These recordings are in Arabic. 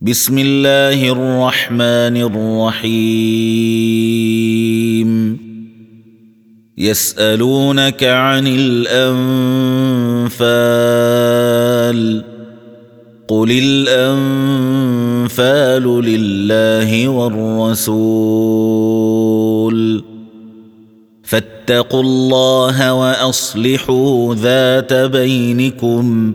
بسم الله الرحمن الرحيم يسالونك عن الانفال قل الانفال لله والرسول فاتقوا الله واصلحوا ذات بينكم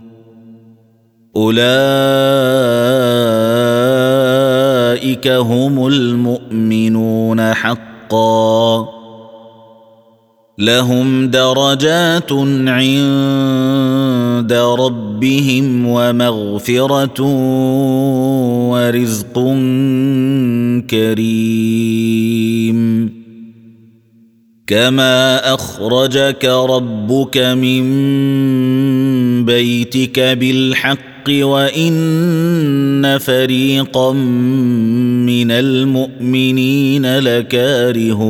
أولئك هم المؤمنون حقا. لهم درجات عند ربهم ومغفرة ورزق كريم. كما أخرجك ربك من بيتك بالحق الحق وإن فريقا من المؤمنين لكارهون.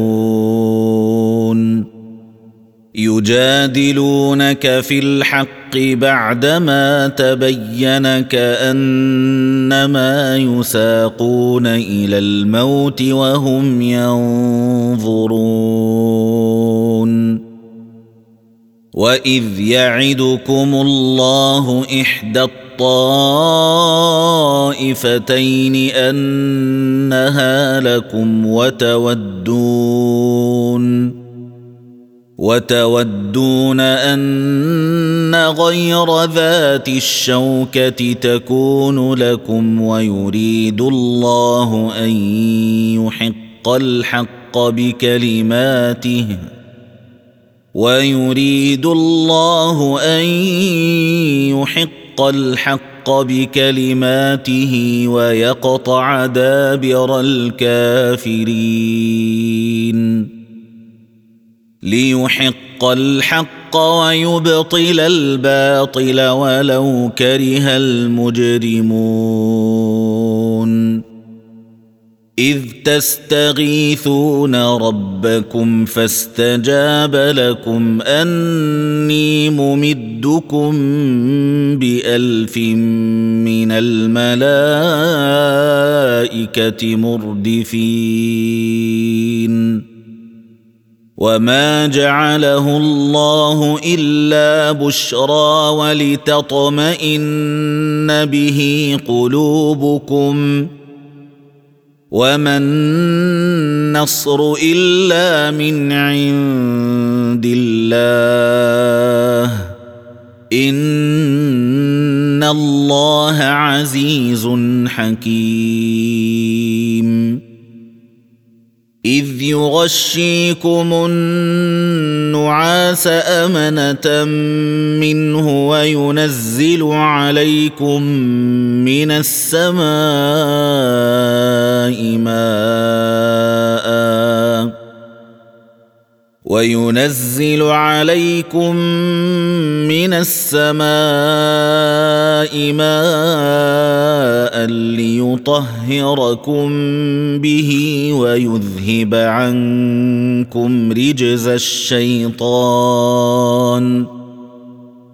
يجادلونك في الحق بعدما تبين كأنما يساقون إلى الموت وهم ينظرون. وإذ يعدكم الله إحدى الطائفتين أنها لكم وتودون وتودون أن غير ذات الشوكة تكون لكم ويريد الله أن يحق الحق بكلماته ويريد الله أن يحق الحق بكلماته ويقطع دابر الكافرين. ليحق الحق ويبطل الباطل ولو كره المجرمون. إذ تستغيثون ربكم فاستجاب لكم أني ممدكم بألف من الملائكة مردفين. وما جعله الله إلا بشرى ولتطمئن به قلوبكم وما النصر الا من عند الله ان الله عزيز حكيم إذ يغشيكم النعاس أمنة منه وينزل عليكم من السماء ماء وينزل عليكم من السماء ماء ليطهركم به ويذهب عنكم رجز الشيطان.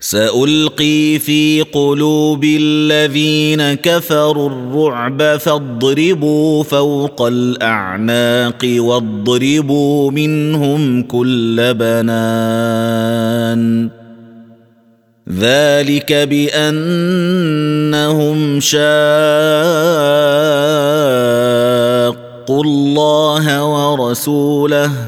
سألقي في قلوب الذين كفروا الرعب فاضربوا فوق الأعناق واضربوا منهم كل بنان. ذلك بأنهم شاقوا الله ورسوله.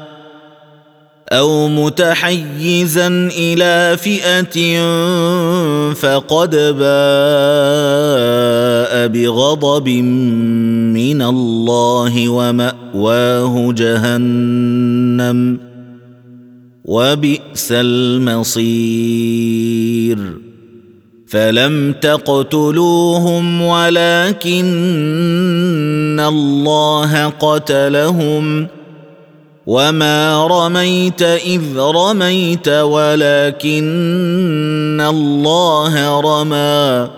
أو متحيزا إلى فئة فقد باء بغضب من الله ومأواه جهنم وبئس المصير. فلم تقتلوهم ولكن الله قتلهم. وما رميت اذ رميت ولكن الله رمى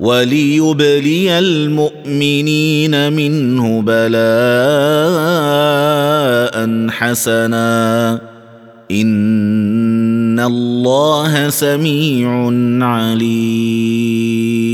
وليبلي المؤمنين منه بلاء حسنا ان الله سميع عليم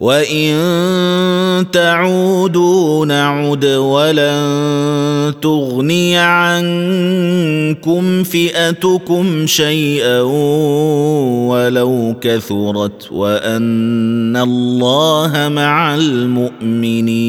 وان تعودوا نعد ولن تغني عنكم فئتكم شيئا ولو كثرت وان الله مع المؤمنين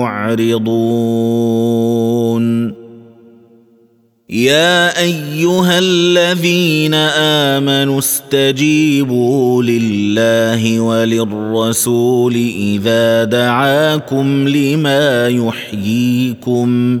معرضون. يا أيها الذين آمنوا استجيبوا لله وللرسول إذا دعاكم لما يحييكم.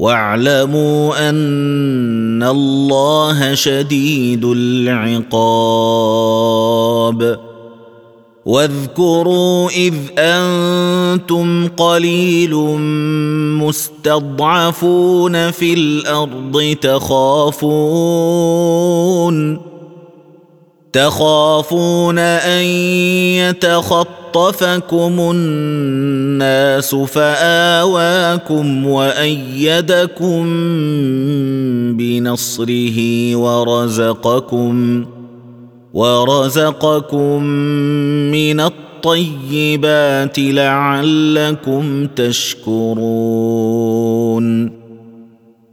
واعلموا أن الله شديد العقاب. واذكروا إذ أنتم قليل مستضعفون في الأرض تخافون تخافون أن يتخطفكم الناس فاواكم وايدكم بنصره ورزقكم ورزقكم من الطيبات لعلكم تشكرون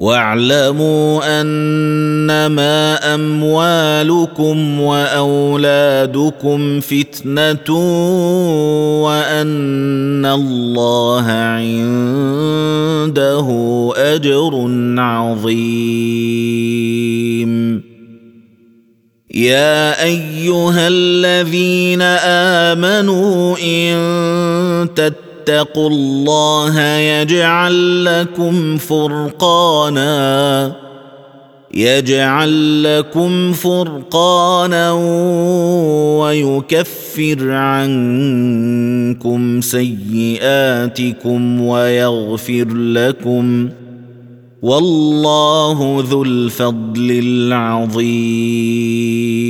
واعلموا أنما أموالكم وأولادكم فتنة وأن الله عنده أجر عظيم. يا أيها الذين آمنوا إن تتقوا فاتقوا الله يجعل لكم فرقانا يجعل لكم فرقانا ويكفر عنكم سيئاتكم ويغفر لكم والله ذو الفضل العظيم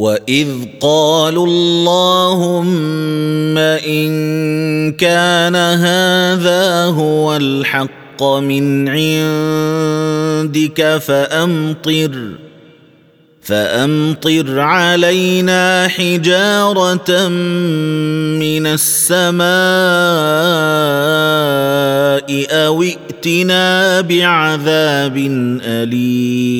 واذ قالوا اللهم ان كان هذا هو الحق من عندك فامطر فامطر علينا حجاره من السماء أو ائتنا بعذاب اليم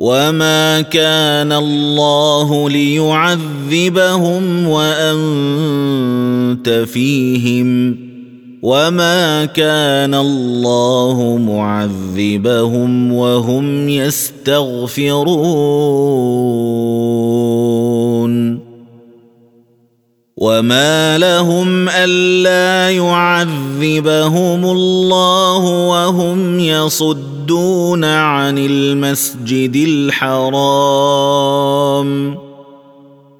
وما كان الله ليعذبهم وانت فيهم وما كان الله معذبهم وهم يستغفرون وما لهم الا يعذبهم الله وهم يصدون عن المسجد الحرام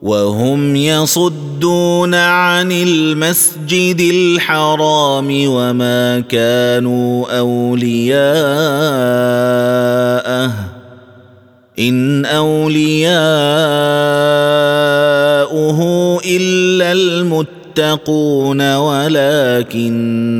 وهم يصدون عن المسجد الحرام وما كانوا أولياءه. إن أولياؤه إلا المتقون ولكن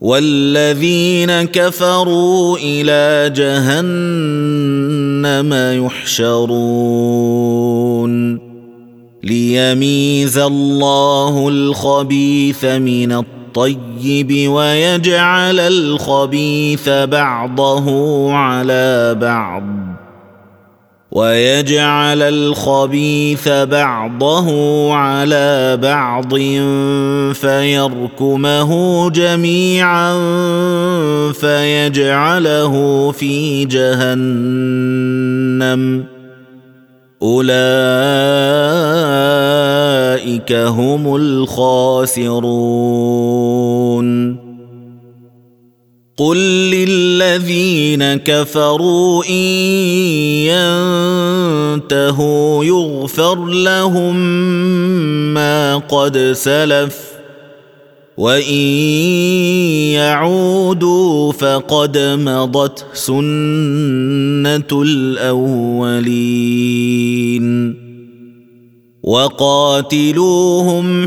والذين كفروا إلى جهنم يحشرون ليميز الله الخبيث من الطيب ويجعل الخبيث بعضه على بعض ويجعل الخبيث بعضه على بعض فيركمه جميعا فيجعله في جهنم. أولئك هم الخاسرون. قل للذين كفروا ان ينتهوا يغفر لهم ما قد سلف وان يعودوا فقد مضت سنه الاولين وقاتلوهم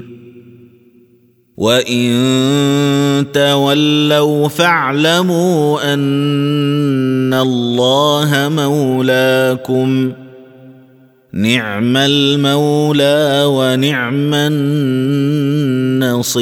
وان تولوا فاعلموا ان الله مولاكم نعم المولى ونعم النصير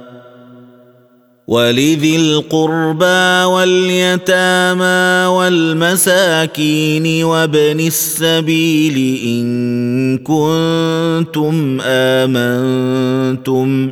ولذي القربى واليتامى والمساكين وابن السبيل إن كنتم آمنتم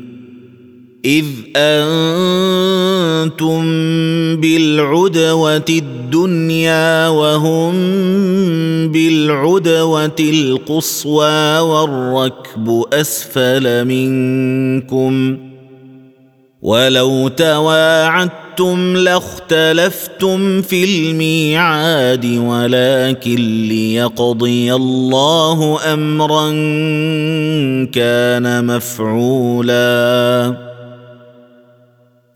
إذ أنتم بالعدوة الدنيا وهم بالعدوة القصوى والركب أسفل منكم ولو تواعدتم لاختلفتم في الميعاد ولكن ليقضي الله أمرا كان مفعولا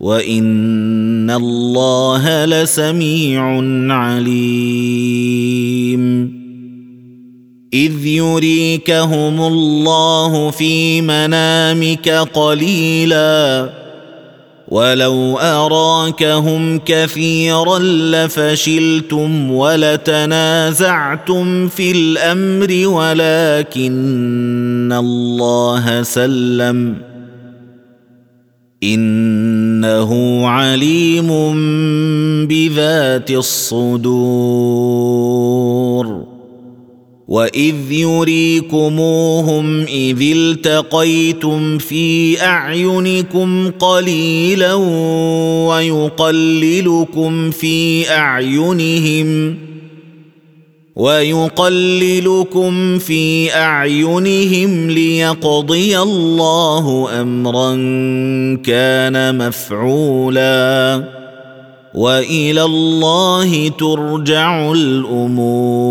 وان الله لسميع عليم اذ يريكهم الله في منامك قليلا ولو اراكهم كثيرا لفشلتم ولتنازعتم في الامر ولكن الله سلم إنه عليم بذات الصدور. وإذ يريكموهم إذ التقيتم في أعينكم قليلا ويقللكم في أعينهم ويقللكم في أعينهم ليقضي الله أمرا كان مفعولا وإلى الله ترجع الأمور.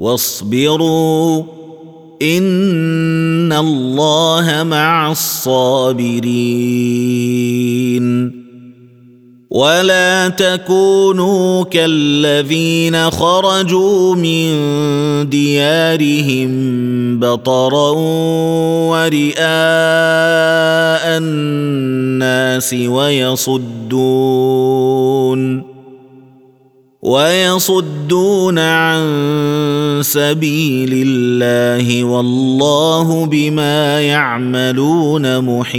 واصبروا إن الله مع الصابرين. ولا تكونوا كالذين خرجوا من ديارهم بطرا ورئاء الناس ويصدون. ويصدون عن سبيل الله والله بما يعملون محيط.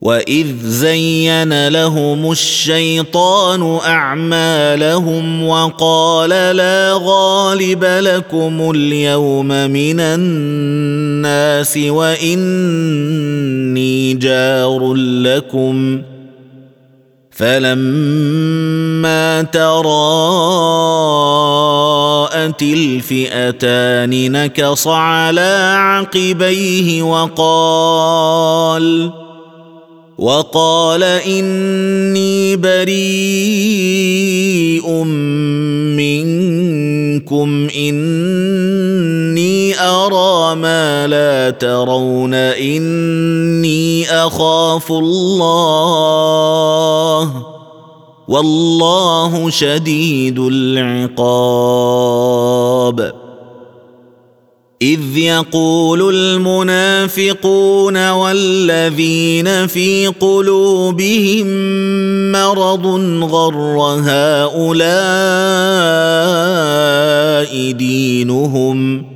وإذ زين لهم الشيطان أعمالهم وقال لا غالب لكم اليوم من الناس وإني جار لكم. فلما تراءت الفئتان نكص على عقبيه وقال وقال اني بريء منكم اني ما لا ترون إني أخاف الله. والله شديد العقاب. إذ يقول المنافقون والذين في قلوبهم مرض غر هؤلاء دينهم.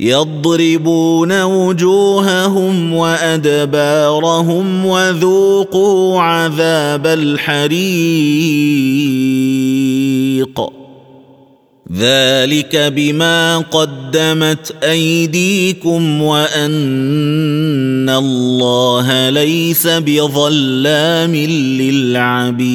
يضربون وجوههم وأدبارهم وذوقوا عذاب الحريق. ذلك بما قدمت أيديكم وأن الله ليس بظلام للعبيد.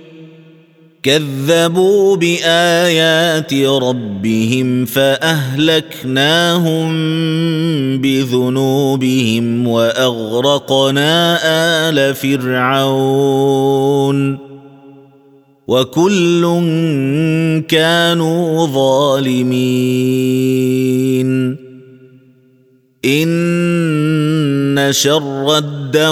كذبوا بآيات ربهم فأهلكناهم بذنوبهم وأغرقنا آل فرعون وكل كانوا ظالمين. إن شر الدواب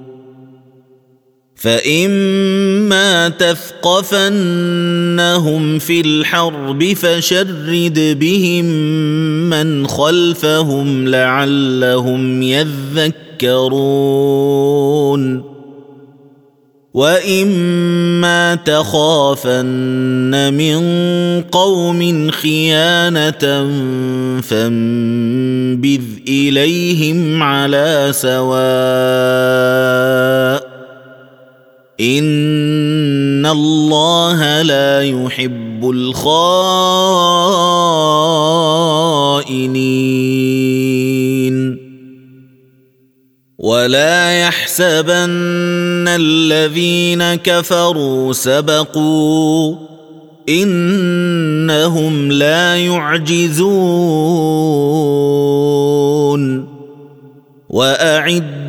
فاما تثقفنهم في الحرب فشرد بهم من خلفهم لعلهم يذكرون واما تخافن من قوم خيانه فانبذ اليهم على سواء ان الله لا يحب الخائنين ولا يحسبن الذين كفروا سبقوا انهم لا يعجزون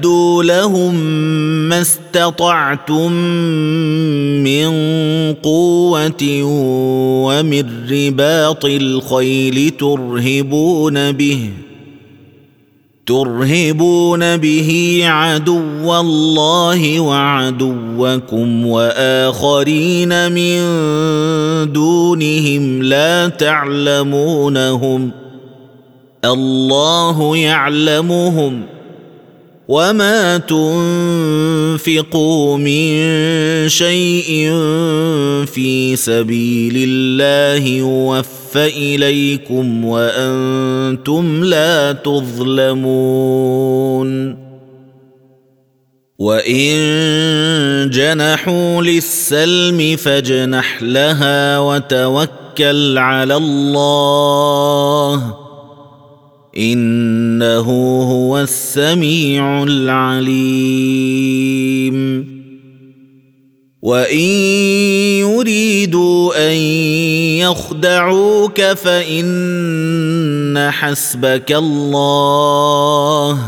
واعدوا لهم ما استطعتم من قوة ومن رباط الخيل ترهبون به ترهبون به عدو الله وعدوكم وآخرين من دونهم لا تعلمونهم الله يعلمهم. وما تنفقوا من شيء في سبيل الله يوفى اليكم وأنتم لا تظلمون وان جنحوا للسلم فاجنح لها وتوكل على الله إنه هو السميع العليم. وإن يريدوا أن يخدعوك فإن حسبك الله.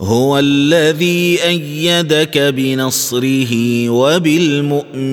هو الذي أيدك بنصره وبالمؤمنين.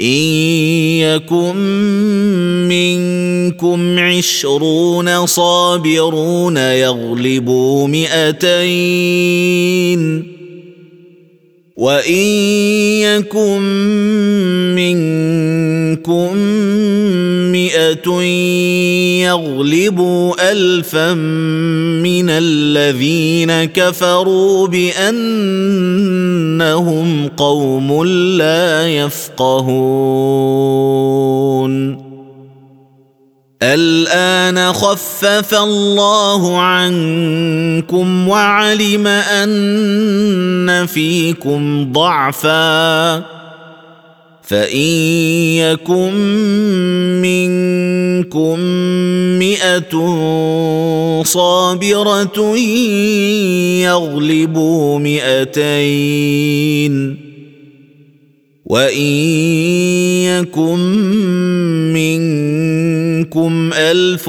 إن يكن منكم عشرون صابرون يغلبوا مئتين. وان يكن منكم مئه يغلبوا الفا من الذين كفروا بانهم قوم لا يفقهون الآن خفف الله عنكم وعلم أن فيكم ضعفا فإن يكن منكم مئة صابرة يغلبوا مئتين وإن يكن منكم ألف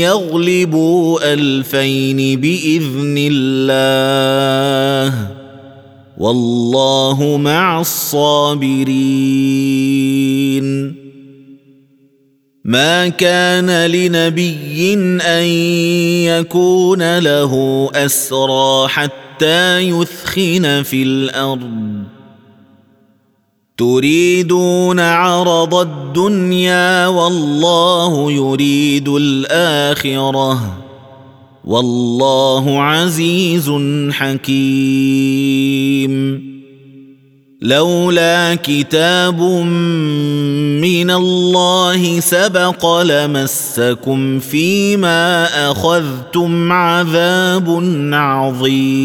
يغلبوا ألفين بإذن الله والله مع الصابرين. ما كان لنبي أن يكون له أسرى حتى يثخن في الأرض. تريدون عرض الدنيا والله يريد الآخرة. والله عزيز حكيم. لولا كتاب من الله سبق لمسكم فيما أخذتم عذاب عظيم.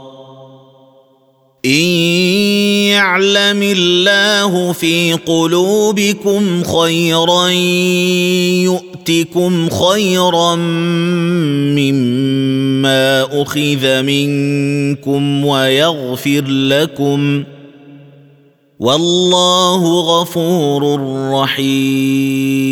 إن يعلم الله في قلوبكم خيرا يؤتكم خيرا مما أخذ منكم ويغفر لكم والله غفور رحيم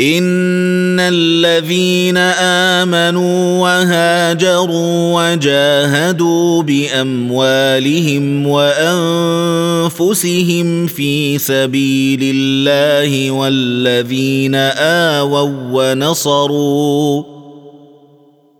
ان الذين امنوا وهاجروا وجاهدوا باموالهم وانفسهم في سبيل الله والذين اووا ونصروا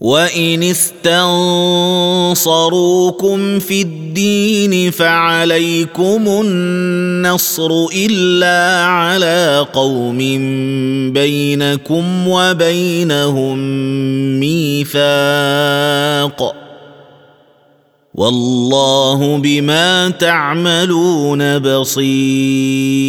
وان استنصروكم في الدين فعليكم النصر الا على قوم بينكم وبينهم ميثاق والله بما تعملون بصير